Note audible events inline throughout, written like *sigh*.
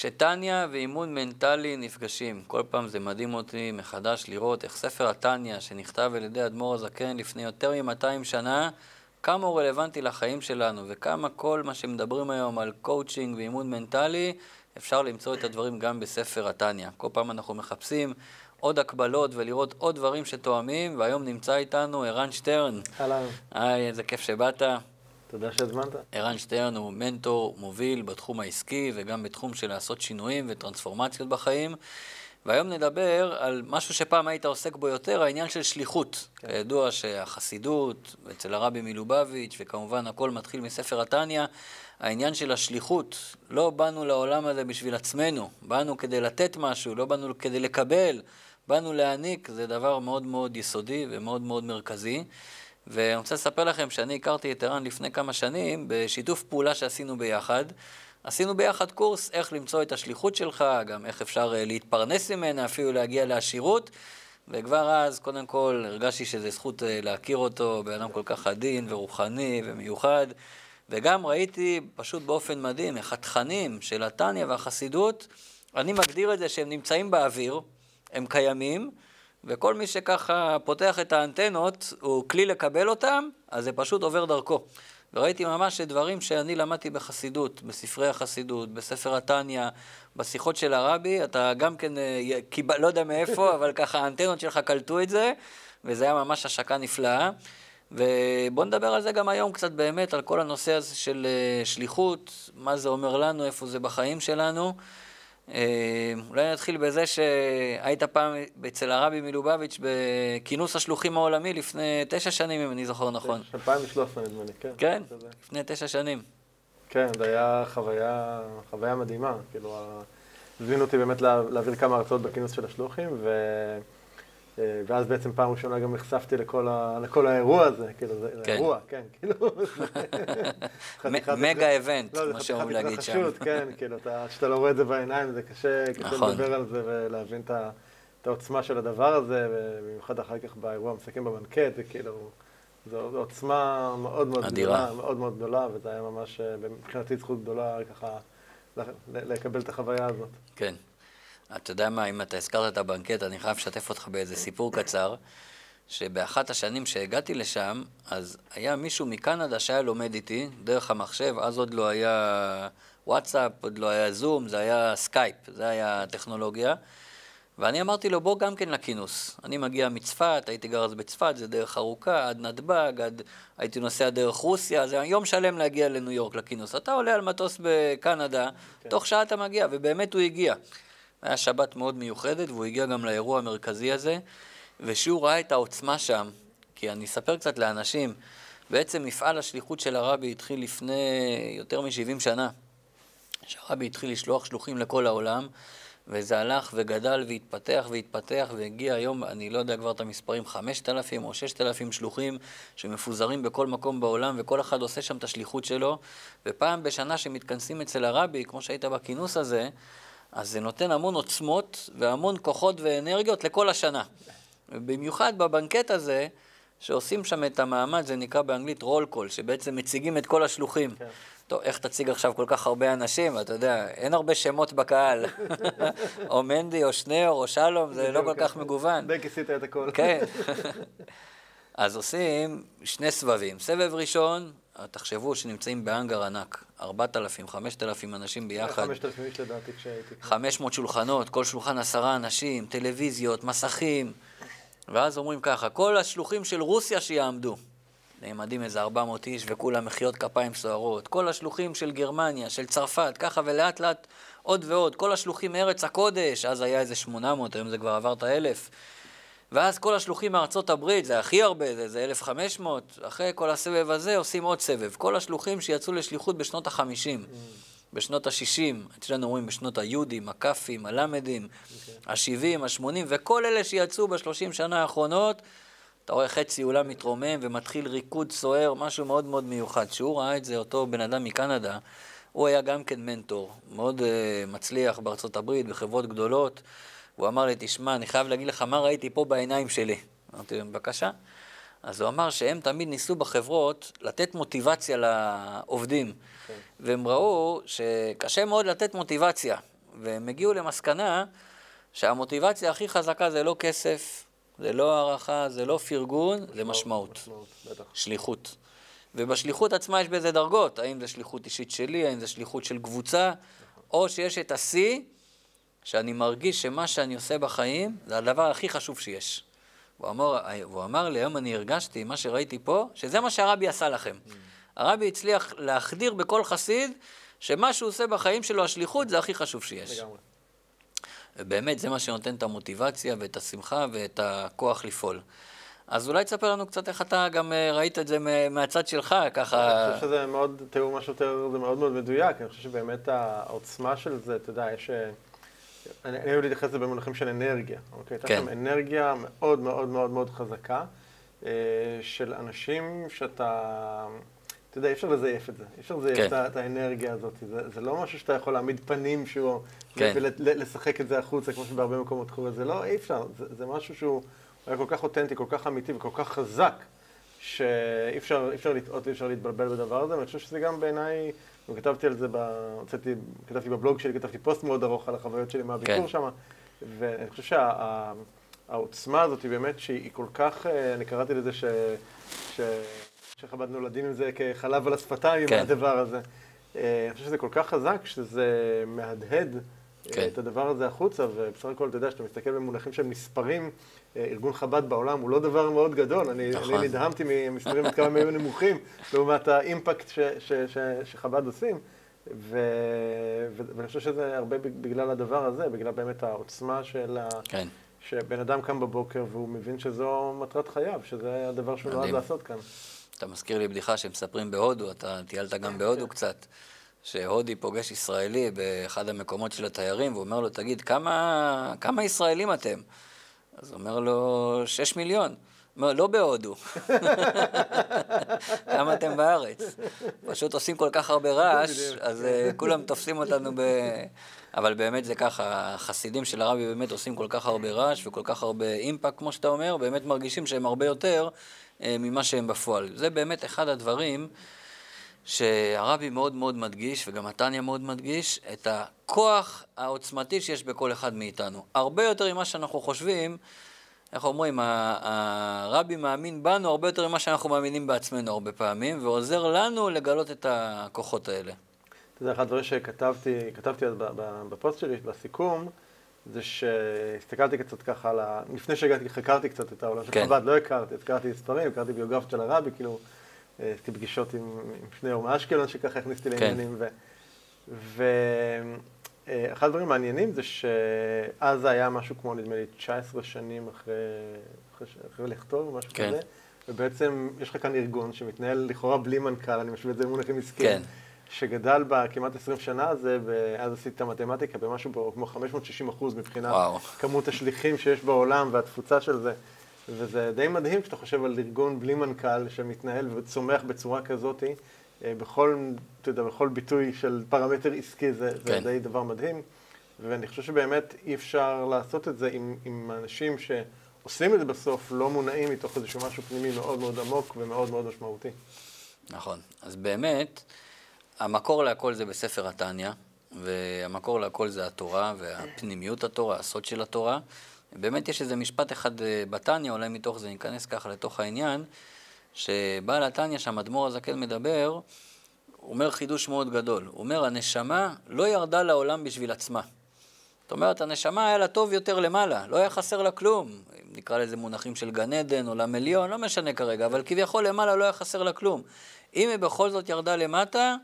כשתניא ואימון מנטלי נפגשים, כל פעם זה מדהים אותי מחדש לראות איך ספר התניא, שנכתב על ידי אדמו"ר הזקן לפני יותר מ-200 שנה, כמה הוא רלוונטי לחיים שלנו, וכמה כל מה שמדברים היום על קואוצ'ינג ואימון מנטלי, אפשר למצוא את הדברים גם בספר התניא. כל פעם אנחנו מחפשים עוד הקבלות ולראות עוד דברים שתואמים, והיום נמצא איתנו ערן שטרן. אהלן. היי, איזה כיף שבאת. תודה שהזמנת. ערן שטרן הוא מנטור מוביל בתחום העסקי וגם בתחום של לעשות שינויים וטרנספורמציות בחיים. והיום נדבר על משהו שפעם היית עוסק בו יותר, העניין של שליחות. כן. כידוע שהחסידות, אצל הרבי מלובביץ', וכמובן הכל מתחיל מספר התניא, העניין של השליחות, לא באנו לעולם הזה בשביל עצמנו, באנו כדי לתת משהו, לא באנו כדי לקבל, באנו להעניק, זה דבר מאוד מאוד יסודי ומאוד מאוד מרכזי. ואני רוצה לספר לכם שאני הכרתי את ערן לפני כמה שנים בשיתוף פעולה שעשינו ביחד. עשינו ביחד קורס איך למצוא את השליחות שלך, גם איך אפשר אה, להתפרנס ממנה, אפילו להגיע לעשירות. וכבר אז, קודם כל, הרגשתי שזו זכות אה, להכיר אותו, בן אדם כל כך עדין ורוחני ומיוחד. וגם ראיתי פשוט באופן מדהים איך התכנים של התניא והחסידות, אני מגדיר את זה שהם נמצאים באוויר, הם קיימים, וכל מי שככה פותח את האנטנות, הוא כלי לקבל אותם, אז זה פשוט עובר דרכו. וראיתי ממש דברים שאני למדתי בחסידות, בספרי החסידות, בספר התניא, בשיחות של הרבי, אתה גם כן, אה, קיבל, לא יודע מאיפה, *laughs* אבל ככה האנטנות שלך קלטו את זה, וזה היה ממש השקה נפלאה. ובואו נדבר על זה גם היום קצת באמת, על כל הנושא הזה של אה, שליחות, מה זה אומר לנו, איפה זה בחיים שלנו. אה, אולי נתחיל בזה שהיית פעם אצל הרבי מלובביץ' בכינוס השלוחים העולמי לפני תשע שנים, אם אני זוכר נכון. 2013 נדמה לי, כן. כן, לפני תשע שנים. כן, זו הייתה חוויה, חוויה מדהימה. כאילו, הזמינו אותי באמת להעביר כמה הרצאות בכינוס של השלוחים, ו... אה, ואז בעצם פעם ראשונה גם נחשפתי לכל, ה, לכל האירוע הזה, כאילו זה כן. אירוע, כן, כאילו. *laughs* *laughs* מגה אבנט, כמו שאומרים להגיד שם. *laughs* כן, כאילו, כשאתה לא רואה את זה בעיניים, זה קשה, קשה נכון. לדבר על זה ולהבין את, את העוצמה של הדבר הזה, ובמיוחד אחר כך באירוע המסכם בבנקט, זה כאילו, זו עוצמה מאוד מאוד אדירה. גדולה, מאוד מאוד גדולה, וזה היה ממש, אה, מבחינתי זכות גדולה ככה לקבל את החוויה הזאת. כן. אתה יודע מה, אם אתה הזכרת את הבנקט, אני חייב לשתף אותך באיזה סיפור קצר, שבאחת השנים שהגעתי לשם, אז היה מישהו מקנדה שהיה לומד איתי, דרך המחשב, אז עוד לא היה וואטסאפ, עוד לא היה זום, זה היה סקייפ, זה היה הטכנולוגיה. ואני אמרתי לו, בוא גם כן לכינוס. אני מגיע מצפת, הייתי גר אז בצפת, זה דרך ארוכה, עד נתב"ג, עד... הייתי נוסע דרך רוסיה, זה יום שלם להגיע לניו יורק לכינוס. אתה עולה על מטוס בקנדה, כן. תוך שעה אתה מגיע, ובאמת הוא הגיע. היה שבת מאוד מיוחדת, והוא הגיע גם לאירוע המרכזי הזה, ושהוא ראה את העוצמה שם, כי אני אספר קצת לאנשים, בעצם מפעל השליחות של הרבי התחיל לפני יותר מ-70 שנה. שהרבי התחיל לשלוח שלוחים לכל העולם, וזה הלך וגדל והתפתח והתפתח והגיע היום, אני לא יודע כבר את המספרים, 5,000 או 6,000 שלוחים שמפוזרים בכל מקום בעולם וכל אחד עושה שם את השליחות שלו. ופעם בשנה שמתכנסים אצל הרבי, כמו שהיית בכינוס הזה, אז זה נותן המון עוצמות והמון כוחות ואנרגיות לכל השנה. במיוחד בבנקט הזה, שעושים שם את המעמד, זה נקרא באנגלית רול קול, שבעצם מציגים את כל השלוחים. כן. טוב, איך תציג עכשיו כל כך הרבה אנשים? אתה יודע, אין הרבה שמות בקהל. *laughs* או מנדי, או שנר, או שלום, זה לא כל כך מגוון. די כיסית את הכל. כן. *laughs* אז עושים שני סבבים. סבב ראשון, תחשבו שנמצאים באנגר ענק, 4,000, 5,000 אנשים ביחד. 5,000 איש לדעתי כשהייתי. 500 שולחנות, כל שולחן עשרה אנשים, טלוויזיות, מסכים. ואז אומרים ככה, כל השלוחים של רוסיה שיעמדו. נעמדים איזה 400 איש וכולם מחיאות כפיים סוערות. כל השלוחים של גרמניה, של צרפת, ככה ולאט לאט עוד ועוד. כל השלוחים מארץ הקודש, אז היה איזה 800, היום זה כבר עבר את האלף. ואז כל השלוחים מארצות הברית, זה הכי הרבה, זה, זה 1,500, אחרי כל הסבב הזה עושים עוד סבב. כל השלוחים שיצאו לשליחות בשנות ה-50, mm. בשנות ה-60, אצלנו אומרים בשנות היהודים, הכ"פים, הלמדים, okay. ה-70, ה-80, וכל אלה שיצאו בשלושים שנה האחרונות, אתה רואה חצי אולם מתרומם ומתחיל ריקוד סוער, משהו מאוד מאוד מיוחד. כשהוא ראה את זה, אותו בן אדם מקנדה, הוא היה גם כן מנטור, מאוד uh, מצליח בארצות הברית, בחברות גדולות. הוא אמר לי, תשמע, אני חייב להגיד לך מה ראיתי פה בעיניים שלי. אמרתי לו, בבקשה. אז הוא אמר שהם תמיד ניסו בחברות לתת מוטיבציה לעובדים. Okay. כן. והם ראו שקשה מאוד לתת מוטיבציה. והם הגיעו למסקנה שהמוטיבציה הכי חזקה זה לא כסף, זה לא הערכה, זה לא פרגון, זה משמעות. משמעות, בטח. שליחות. ובשליחות עצמה יש בזה דרגות, האם זה שליחות אישית שלי, האם זה שליחות של קבוצה, או שיש את השיא, שאני מרגיש שמה שאני עושה בחיים זה הדבר הכי חשוב שיש. הוא אמר, הוא אמר לי, היום אני הרגשתי, מה שראיתי פה, שזה מה שהרבי עשה לכם. הרבי הצליח להחדיר בכל חסיד, שמה שהוא עושה בחיים שלו, השליחות, זה הכי חשוב שיש. לגמרי. ובאמת, זה מה שנותן את המוטיבציה ואת השמחה ואת הכוח לפעול. אז אולי תספר לנו קצת איך אתה גם אה, ראית את זה מהצד שלך, ככה... אני חושב שזה מאוד, תיאור משהו יותר, זה מאוד מאוד מדויק, אני חושב שבאמת העוצמה של זה, אתה יודע, יש... אני אני אוהב להתייחס לזה במונחים של אנרגיה, אוקיי? הייתה כן. שם אנרגיה מאוד מאוד מאוד מאוד חזקה אה, של אנשים שאתה, אתה יודע, אי אפשר לזייף את זה, אי אפשר לזייף כן. את את האנרגיה הזאת, זה, זה לא משהו שאתה יכול להעמיד פנים שהוא, כן. ולשחק את זה החוצה, כמו שבהרבה מקומות קורה, זה לא, אי אפשר, זה, זה משהו שהוא היה כל כך אותנטי, כל כך אמיתי וכל כך חזק, שאי אפשר, אפשר לטעות ואי אפשר להתבלבל בדבר הזה, ואני חושב שזה גם בעיניי, וכתבתי על זה, ב... הוצאתי, כתבתי בבלוג שלי, כתבתי פוסט מאוד ארוך על החוויות שלי מהביקור כן. שם, ואני חושב שהעוצמה הזאת היא באמת שהיא כל כך, אה, אני קראתי לזה ש... ש... שחב"ד נולדים עם זה כחלב על השפתיים, כן. הדבר הזה. אה, אני חושב שזה כל כך חזק, שזה מהדהד כן. את הדבר הזה החוצה, ובסך הכל, אתה יודע, כשאתה מסתכל במונחים של מספרים, אה, ארגון חב"ד בעולם הוא לא דבר מאוד גדול. אני, נכון. אני נדהמתי ממספרים עד כמה הם היו נמוכים, *laughs* לעומת האימפקט ש, ש, ש, שחב"ד עושים. ו, ו, ואני חושב שזה הרבה בגלל הדבר הזה, בגלל באמת העוצמה של ה... כן. שבן אדם קם בבוקר והוא מבין שזו מטרת חייו, שזה הדבר שהוא נועד. לעשות כאן. אתה מזכיר לי בדיחה שמספרים בהודו, אתה טיילת גם בהודו קצת, שהודי פוגש ישראלי באחד המקומות של התיירים, והוא אומר לו, תגיד, כמה, כמה ישראלים אתם? אז הוא אומר לו, שש מיליון. אומר, לא בהודו. *laughs* כמה אתם בארץ? פשוט עושים כל כך הרבה רעש, אז uh, כולם תופסים אותנו ב... אבל באמת זה ככה, החסידים של הרבי באמת עושים כל כך הרבה רעש וכל כך הרבה אימפקט, כמו שאתה אומר, באמת מרגישים שהם הרבה יותר uh, ממה שהם בפועל. זה באמת אחד הדברים שהרבי מאוד מאוד מדגיש, וגם התניא מאוד מדגיש, את הכוח העוצמתי שיש בכל אחד מאיתנו. הרבה יותר ממה שאנחנו חושבים, איך אומרים, הרבי מאמין בנו הרבה יותר ממה שאנחנו מאמינים בעצמנו הרבה פעמים, ועוזר לנו לגלות את הכוחות האלה. אתה יודע, אחד הדברים שכתבתי, כתבתי אז בפוסט שלי, בסיכום, זה שהסתכלתי קצת ככה על ה... לפני שהגעתי, חקרתי קצת את העולם של כן. חב"ד, לא הכרתי, קראתי ספרים, הכרתי ביוגרפיה של הרבי, כאילו, עשיתי פגישות עם, עם שני אור מאשקלון, שככה הכניסתי לעניינים. ואחד הדברים המעניינים זה שאז זה היה משהו כמו, נדמה לי, 19 שנים אחרי, אחרי, אחרי לכתוב, משהו כן. כזה. ובעצם יש לך כאן ארגון שמתנהל לכאורה בלי מנכ"ל, אני משווה את זה במונחים עסקיים. כן. שגדל בכמעט 20 שנה הזה, ואז עשיתי את המתמטיקה במשהו כמו 560 אחוז מבחינת וואו. כמות השליחים שיש בעולם והתפוצה של זה. וזה די מדהים כשאתה חושב על ארגון בלי מנכ"ל שמתנהל וצומח בצורה כזאת, אה, בכל, אתה יודע, בכל ביטוי של פרמטר עסקי, זה, זה כן. די דבר מדהים. ואני חושב שבאמת אי אפשר לעשות את זה עם, עם האנשים שעושים את זה בסוף, לא מונעים מתוך איזשהו משהו פנימי מאוד מאוד עמוק ומאוד מאוד משמעותי. נכון. אז באמת, המקור להכל זה בספר התניא, והמקור להכל זה התורה והפנימיות התורה, הסוד של התורה. באמת יש איזה משפט אחד אה, בתניא, אולי מתוך זה ניכנס ככה לתוך העניין, שבעל התניא, שהמדמו"ר הזקן מדבר, אומר חידוש מאוד גדול. הוא אומר, הנשמה לא ירדה לעולם בשביל עצמה. זאת אומרת, הנשמה היה לה טוב יותר למעלה, לא היה חסר לה כלום. נקרא לזה מונחים של גן עדן, עולם עליון, לא משנה כרגע, אבל כביכול למעלה לא היה חסר לה כלום. אם היא בכל זאת ירדה למטה,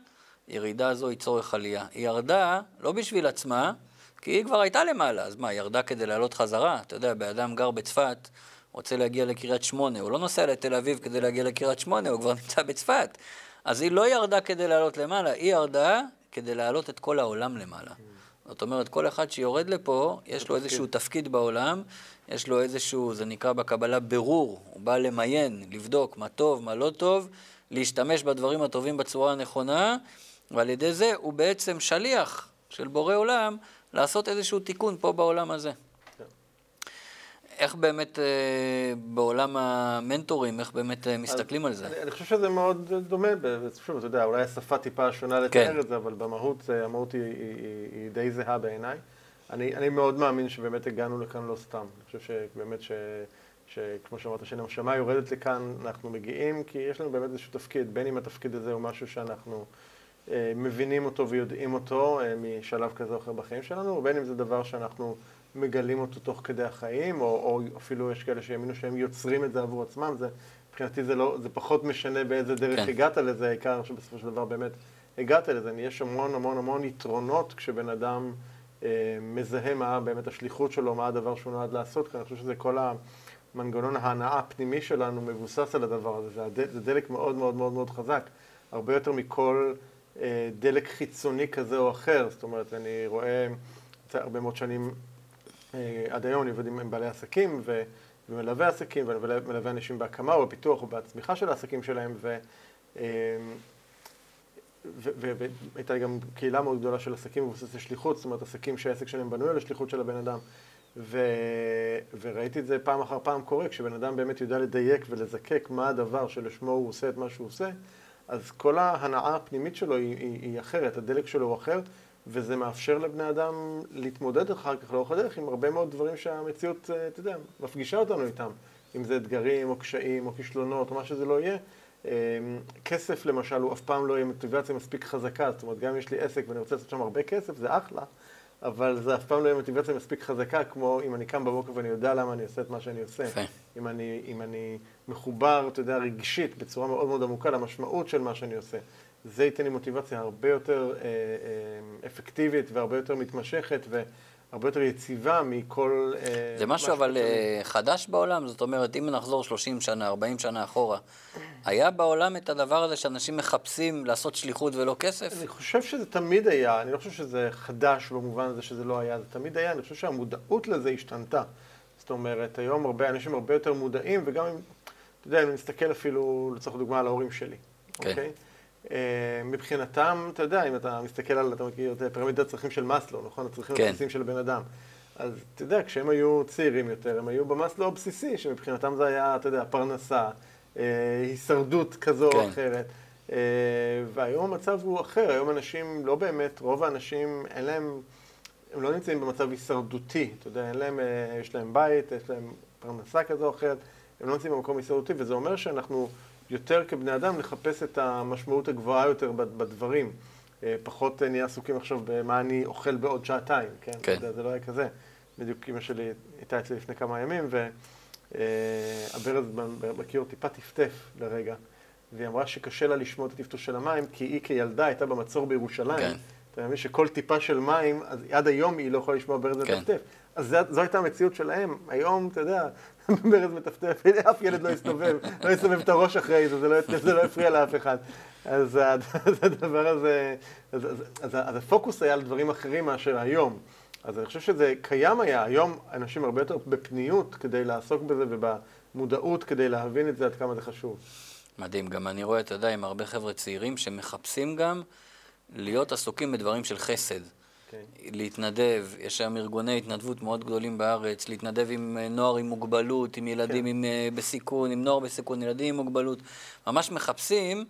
ירידה זו היא צורך עלייה. היא ירדה לא בשביל עצמה, כי היא כבר הייתה למעלה, אז מה, ירדה כדי לעלות חזרה? אתה יודע, בן אדם גר בצפת, רוצה להגיע לקריית שמונה, הוא לא נוסע לתל אביב כדי להגיע לקריית שמונה, הוא כבר *laughs* נמצא בצפת. אז היא לא ירדה כדי לעלות למעלה, היא ירדה כדי להעלות את כל העולם למעלה. זאת אומרת, כל אחד שיורד לפה, יש לו איזשהו תפקיד בעולם, יש לו איזשהו, זה נקרא בקבלה בירור, הוא בא למיין, לבדוק מה טוב, מה לא טוב, להשתמש בדברים הטובים בצורה הנכונה, ועל ידי זה הוא בעצם שליח של בורא עולם לעשות איזשהו תיקון פה בעולם הזה. איך באמת אה, בעולם המנטורים, איך באמת אה, מסתכלים על זה? אני, חושב שזה מאוד דומה, שוב, אתה יודע, אולי השפה טיפה שונה לתאר כן. את זה, אבל במהות, המהות היא, די זהה בעיניי. אני, אני מאוד מאמין שבאמת הגענו לכאן לא סתם. אני חושב שבאמת. שכמו שאמרת, שהנשמה יורדת לכאן, אנחנו מגיעים, כי יש לנו באמת איזשהו תפקיד, בין אם התפקיד הזה הוא משהו שאנחנו אה, מבינים אותו ויודעים אותו אה, משלב כזה או אחר בחיים שלנו, ובין אם זה דבר שאנחנו מגלים אותו תוך כדי החיים, או, או אפילו יש כאלה שהאמינו שהם יוצרים את זה עבור עצמם, זה, מבחינתי זה, לא, זה פחות משנה באיזה דרך כן. הגעת לזה, העיקר שבסופו של דבר באמת הגעת לזה. יש המון המון המון יתרונות כשבן אדם אה, מזהה מה באמת השליחות שלו, מה הדבר שהוא נועד לעשות, כי אני חושב שזה כל המנגנון ההנאה הפנימי שלנו מבוסס על הדבר הזה, זה, הד, זה דלק מאוד מאוד מאוד מאוד חזק, הרבה יותר מכל אה, דלק חיצוני כזה או אחר, זאת אומרת, אני רואה הרבה מאוד שנים אה, עד היום אני עובד עם בעלי עסקים ו, ומלווה עסקים ומלווה אנשים בהקמה או בפיתוח או בצמיחה של העסקים שלהם ו, והייתה לי גם קהילה מאוד גדולה של עסקים מבוססי שליחות, זאת אומרת עסקים שהעסק שלהם בנוי על השליחות של הבן אדם. ו... וראיתי את זה פעם אחר פעם קורה, כשבן אדם באמת יודע לדייק ולזקק מה הדבר שלשמו הוא עושה את מה שהוא עושה, אז כל ההנאה הפנימית שלו היא, היא, היא אחרת, הדלק שלו הוא אחר, וזה מאפשר לבני אדם להתמודד אחר כך לאורך הדרך עם הרבה מאוד דברים שהמציאות, אה, אתה יודע, מפגישה אותנו איתם. אם זה אתגרים או קשיים או כישלונות או מה שזה לא יהיה. אמ, כסף למשל הוא אף פעם לא יהיה מוטיבציה מספיק חזקה, זאת אומרת גם אם יש לי עסק ואני רוצה לעשות שם הרבה כסף, זה אחלה, אבל זה אף פעם לא יהיה מוטיבציה מספיק חזקה כמו אם אני קם בבוקר ואני יודע למה אני עושה את מה שאני עושה. אם אני, אם אני מחובר, אתה יודע, רגשית, בצורה מאוד מאוד עמוקה למשמעות של מה שאני עושה. זה ייתן לי מוטיבציה הרבה יותר אה, אה, אפקטיבית והרבה יותר מתמשכת, ו... הרבה יותר יציבה מכל... אה, זה משהו אבל uh, חדש בעולם, זאת אומרת, אם נחזור 30 שנה, 40 שנה אחורה, היה בעולם את הדבר הזה שאנשים מחפשים לעשות שליחות ולא כסף? אני חושב שזה תמיד היה, אני לא חושב שזה חדש במובן הזה שזה לא היה, זה תמיד היה, אני חושב שהמודעות לזה השתנתה. זאת אומרת, היום הרבה אנשים הרבה יותר מודעים, וגם אם, אתה יודע, אם נסתכל אפילו, לצורך הדוגמה, על ההורים שלי, כן. אוקיי? אה, מבחינתם, אתה יודע, אם אתה מסתכל על, אתה מכיר את פירמידת הצרכים של מאסלו, נכון? הצרכים כן. הבסיסיים של הבן אדם. אז אתה יודע, כשהם היו צעירים יותר, הם היו במאסלו הבסיסי, שמבחינתם זה היה, אתה יודע, פרנסה, אה, הישרדות כזו כן. או אחרת. אה, והיום המצב הוא אחר, היום אנשים לא באמת, רוב האנשים אין להם, הם לא נמצאים במצב הישרדותי, אתה יודע, אין להם, יש להם בית, יש להם פרנסה כזו או אחרת, הם לא נמצאים במקום הישרדותי, וזה אומר שאנחנו... יותר כבני אדם לחפש את המשמעות הגבוהה יותר בדברים. אה, פחות נהיה עסוקים עכשיו במה אני אוכל בעוד שעתיים, כן? כן. זה, זה לא היה כזה. בדיוק אמא שלי הייתה אצלי לפני כמה ימים, והברז בכיור טיפה טפטף לרגע, והיא אמרה שקשה לה לשמוע את הטפטוף של המים, כי היא כילדה הייתה במצור בירושלים. כן. אתה מבין שכל טיפה של מים, אז עד היום היא לא יכולה לשמוע ברז כן. מטפטף. אז זו הייתה המציאות שלהם. היום, אתה יודע, *laughs* ברז מטפטף, אף ילד לא יסתובב, *laughs* לא יסתובב את הראש אחרי זה, זה לא, זה לא יפריע לאף אחד. *laughs* אז הדבר הזה, אז, אז, אז, אז הפוקוס היה על דברים אחרים מאשר היום. אז אני חושב שזה קיים היה, היום אנשים הרבה יותר בפניות כדי לעסוק בזה ובמודעות כדי להבין את זה עד כמה זה חשוב. מדהים, גם אני רואה, אתה יודע, עם הרבה חבר'ה צעירים שמחפשים גם להיות עסוקים בדברים של חסד. Okay. כן. להתנדב, יש היום ארגוני התנדבות מאוד גדולים בארץ, להתנדב עם אה, נוער עם מוגבלות, עם ילדים okay. כן. עם, uh, בסיכון, עם נוער בסיכון, ילדים עם מוגבלות. ממש מחפשים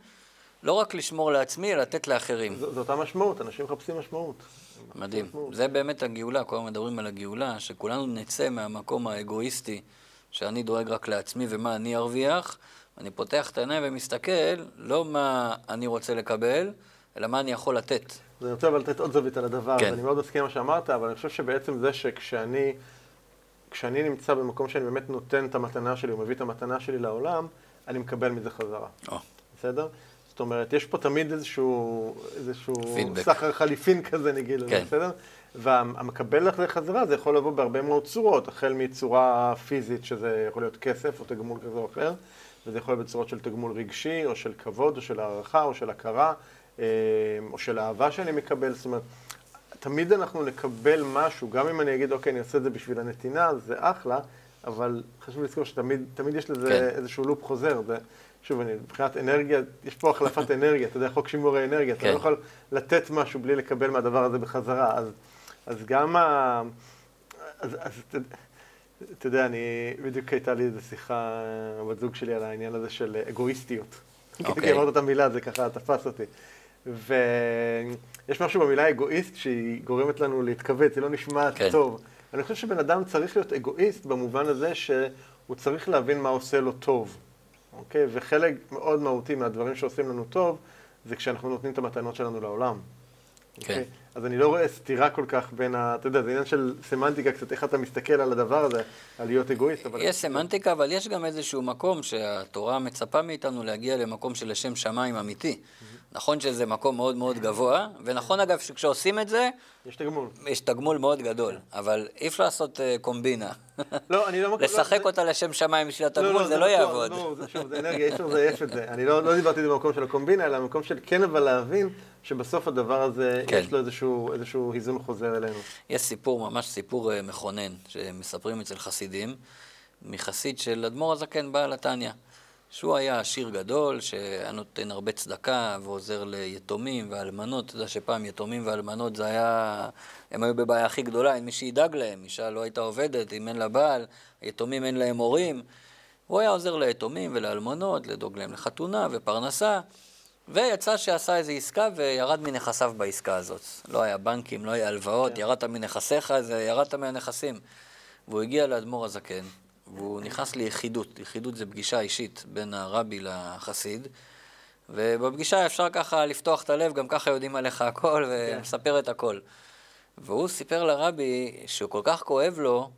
לא רק לשמור לעצמי, אלא לתת לאחרים. ז- זאת המשמעות, אנשים מחפשים משמעות. מדהים. משמעות. זה באמת הגאולה, כל הזמן מדברים על הגאולה, שכולנו נצא מהמקום האגואיסטי, שאני דואג רק לעצמי ומה אני ארוויח, אני פותח את העיניים ומסתכל, לא מה אני רוצה לקבל, אלא מה אני יכול לתת. אני רוצה אבל לתת עוד זווית על הדבר, כן. ואני מאוד מסכים מה שאמרת, אבל אני חושב שבעצם זה שכשאני כשאני נמצא במקום שאני באמת נותן את המתנה שלי, ומביא את המתנה שלי לעולם, אני מקבל מזה חזרה. Oh. בסדר? זאת אומרת, יש פה תמיד איזשהו, איזשהו סחר חליפין כזה, נגיד, כן. בסדר? והמקבל לך חזרה זה יכול לבוא בהרבה מאוד צורות, החל מצורה פיזית, שזה יכול להיות כסף או תגמול כזה או אחר, וזה יכול להיות בצורות של תגמול רגשי, או של כבוד, או של הערכה, או של הכרה. אה, או של אהבה שאני מקבל, זאת אומרת, תמיד אנחנו נקבל משהו, גם אם אני אגיד, אוקיי, אני אעשה את זה בשביל הנתינה, זה אחלה, אבל חשוב לזכור שתמיד יש לזה כן. איזשהו לופ חוזר. זה, שוב, אני, מבחינת אנרגיה, יש פה החלפת אנרגיה, אתה יודע, חוק שימור האנרגיה, כן. אתה לא כן. יכול לתת משהו בלי לקבל מהדבר הזה בחזרה. אז, אז גם ה... אז, אז, אתה יודע, אני, בדיוק הייתה לי איזו שיחה בת זוג שלי על העניין הזה של אגואיסטיות. אוקיי. כי אמרת את המילה, זה ככה תפס אותי. ויש משהו במילה אגואיסט שהיא גורמת לנו להתכווץ, היא לא נשמעת כן. טוב. אני חושב שבן אדם צריך להיות אגואיסט במובן הזה שהוא צריך להבין מה עושה לו טוב, אוקיי? וחלק מאוד מהותי מהדברים שעושים לנו טוב, זה כשאנחנו נותנים את המתנות שלנו לעולם. כן. אוקיי? אז אני לא רואה סתירה כל כך בין ה... אתה יודע, זה עניין של סמנטיקה קצת, איך אתה מסתכל על הדבר הזה, על להיות אגואיסט, אבל... יש סמנטיקה, אבל יש גם איזשהו מקום שהתורה מצפה מאיתנו להגיע למקום של לשם שמיים אמיתי. נכון שזה מקום מאוד מאוד גבוה, ונכון אגב שכשעושים את זה, יש תגמול. יש תגמול מאוד גדול, אבל אי אפשר לעשות אה, קומבינה. לא, אני לא... לשחק לא, אותה לשם שמיים בשביל לא, התגמול, זה לא יעבוד. לא, זה שוב, זה אנרגיה, אי אפשר לזייף את זה. אני לא לא דיברתי זה במקום של הקומבינה, אלא במקום של כן אבל להבין שבסוף הדבר הזה, כן. יש לו איזשהו איזשהו היזון חוזר אלינו. יש סיפור, ממש סיפור אה, מכונן, שמספרים אצל חסידים, מחסיד של אדמו"ר הזקן בעל התניא. שהוא היה עשיר גדול, שהיה נותן הרבה צדקה ועוזר ליתומים ואלמנות. אתה יודע שפעם יתומים ואלמנות זה היה... הם היו בבעיה הכי גדולה, אין מי שידאג להם. אישה לא הייתה עובדת, אם אין לה בעל, היתומים אין להם הורים. הוא היה עוזר ליתומים ולאלמנות, לדאוג להם לחתונה ופרנסה. ויצא שעשה איזו עסקה וירד מנכסיו בעסקה הזאת. לא היה בנקים, לא היה הלוואות, כן. ירדת מנכסיך, זה ירדת מהנכסים. והוא הגיע לאדמו"ר הזקן, והוא נכנס ליחידות, יחידות זה פגישה אישית בין הרבי לחסיד, ובפגישה אפשר ככה לפתוח את הלב, גם ככה יודעים עליך הכל, ומספר את הכל. והוא סיפר לרבי שהוא כל כך כואב לו,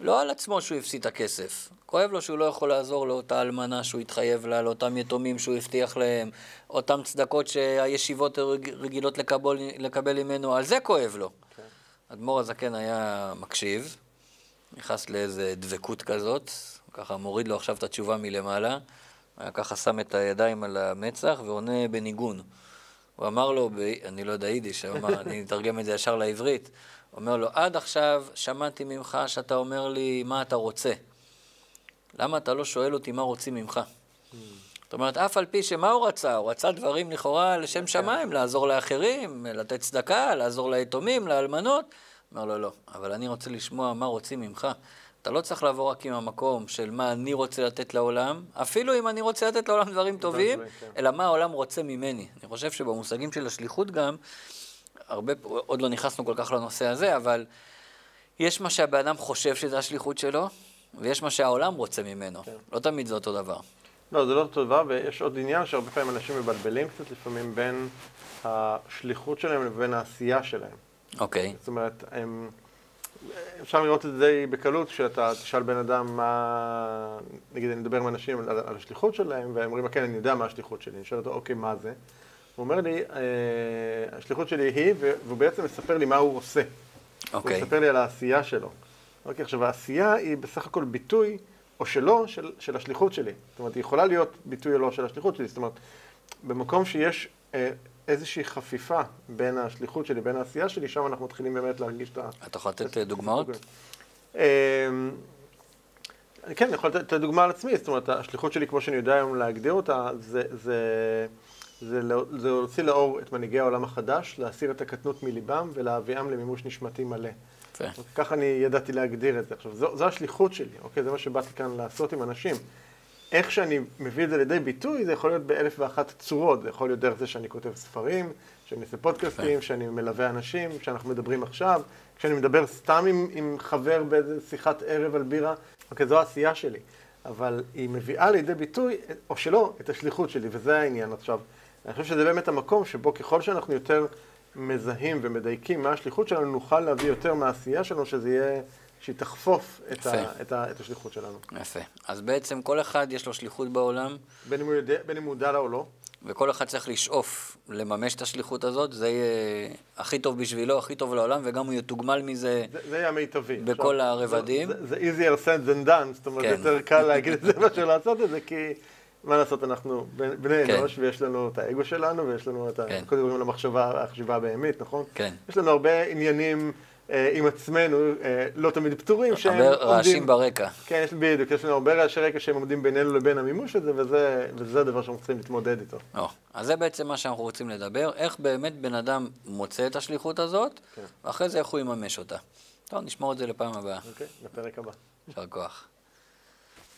לא על עצמו שהוא הפסיד את הכסף, כואב לו שהוא לא יכול לעזור לאותה אלמנה שהוא התחייב לה, לאותם יתומים שהוא הבטיח להם, אותם צדקות שהישיבות רג- רגילות לקבל, לקבל ממנו, על זה כואב לו. כן. אדמו"ר הזקן היה מקשיב, נכנס לאיזה דבקות כזאת, ככה מוריד לו עכשיו את התשובה מלמעלה, היה ככה שם את הידיים על המצח ועונה בניגון. הוא אמר לו, ב... אני לא יודע יידיש, אמר, אני אתרגם את זה ישר לעברית, אומר לו, עד עכשיו שמעתי ממך שאתה אומר לי מה אתה רוצה. למה אתה לא שואל אותי מה רוצים ממך? זאת אומרת, אף על פי שמה הוא רצה? הוא רצה דברים לכאורה לשם שמיים, לעזור לאחרים, לתת צדקה, לעזור ליתומים, לאלמנות. אומר לו, לא, אבל אני רוצה לשמוע מה רוצים ממך. אתה לא צריך לעבור רק עם המקום של מה אני רוצה לתת לעולם, אפילו אם אני רוצה לתת לעולם דברים טובים, כן. אלא מה העולם רוצה ממני. אני חושב שבמושגים של השליחות גם, הרבה, עוד לא נכנסנו כל כך לנושא הזה, אבל יש מה שהבן אדם חושב שזה השליחות שלו, ויש מה שהעולם רוצה ממנו. כן. לא תמיד זה אותו דבר. לא, זה לא אותו דבר, ויש עוד עניין שהרבה פעמים אנשים מבלבלים קצת לפעמים בין השליחות שלהם לבין העשייה שלהם. אוקיי. זאת אומרת, הם, אפשר לראות את זה די בקלות כשאתה תשאל בן אדם מה, נגיד אני מדבר עם אנשים על, על השליחות שלהם, והם אומרים, כן, אני יודע מה השליחות שלי. אני שואל אותו, אוקיי, מה זה? הוא אומר לי, אה, השליחות שלי היא, והוא בעצם מספר לי מה הוא עושה. אוקיי. הוא מספר לי על העשייה שלו. אוקיי, עכשיו העשייה היא בסך הכל ביטוי, או שלא, של, של השליחות שלי. זאת אומרת, היא יכולה להיות ביטוי או לא של השליחות שלי. זאת אומרת, במקום שיש אה, איזושהי חפיפה בין השליחות שלי, בין העשייה שלי, שם אנחנו מתחילים באמת להרגיש את ה... אתה יכול לתת דוגמאות? אה, כן, אני יכול לתת את הדוגמה על עצמי, זאת אומרת, השליחות שלי, כמו שאני יודע היום להגדיר אותה, זה, זה, זה, לא- זה להוציא לאור את מנהיגי העולם החדש, להסיר את הקטנות מליבם ולהביאם למימוש נשמתי מלא. ככה אני ידעתי להגדיר את זה. עכשיו, זו, זו השליחות שלי, אוקיי? זה מה שבאתי כאן לעשות עם אנשים. איך שאני מביא את זה לידי ביטוי, זה יכול להיות באלף ואחת צורות. זה יכול להיות דרך זה שאני כותב ספרים, שאני עושה פודקאסטים, שאני מלווה אנשים, שאנחנו מדברים עכשיו, כשאני מדבר סתם עם, עם חבר באיזה שיחת ערב על בירה. אוקיי, זו העשייה שלי. אבל היא מביאה לידי ביטוי, או שלא, את השליחות שלי, וזה העניין עכשיו. אני חושב שזה באמת המקום שבו ככל שאנחנו יותר מזהים ומדייקים מה השליחות שלנו, נוכל להביא יותר מהעשייה שלנו, שזה יהיה, שהיא תחפוף את. ה, את, ה, את השליחות שלנו. יפה. אז בעצם כל אחד יש לו שליחות בעולם, בין אם הוא, יודע, בין אם הוא מודע לה או לא. וכל אחד צריך לשאוף לממש את השליחות הזאת, זה יהיה הכי טוב בשבילו, הכי טוב לעולם, וגם הוא יתוגמל מזה. זה, זה יהיה המיטבי. בכל הרבדים. זה, זה, easier said than done, זאת אומרת, כן. יותר קל להגיד את זה מאשר לעשות את זה, כי מה לעשות, אנחנו בני כן. אנוש, ויש לנו את האגו שלנו, ויש לנו את ה... כן. קודם קוראים למחשבה, החשיבה הבהמית, נכון? כן. יש לנו הרבה עניינים עם עצמנו, אה, לא תמיד פתורים, שהם הרבה רעשים עומדים... ברקע. כן, יש בדיוק, יש לנו הרבה רעשי רקע שהם עומדים בינינו לבין המימוש הזה, וזה, וזה הדבר שאנחנו צריכים להתמודד איתו. או, אז זה בעצם מה שאנחנו רוצים לדבר, איך באמת בן אדם מוצא את השליחות הזאת, כן. ואחרי זה איך הוא יממש אותה. טוב, נשמור את זה לפעם הבאה. אוקיי, לפרק הבא. יישר כוח.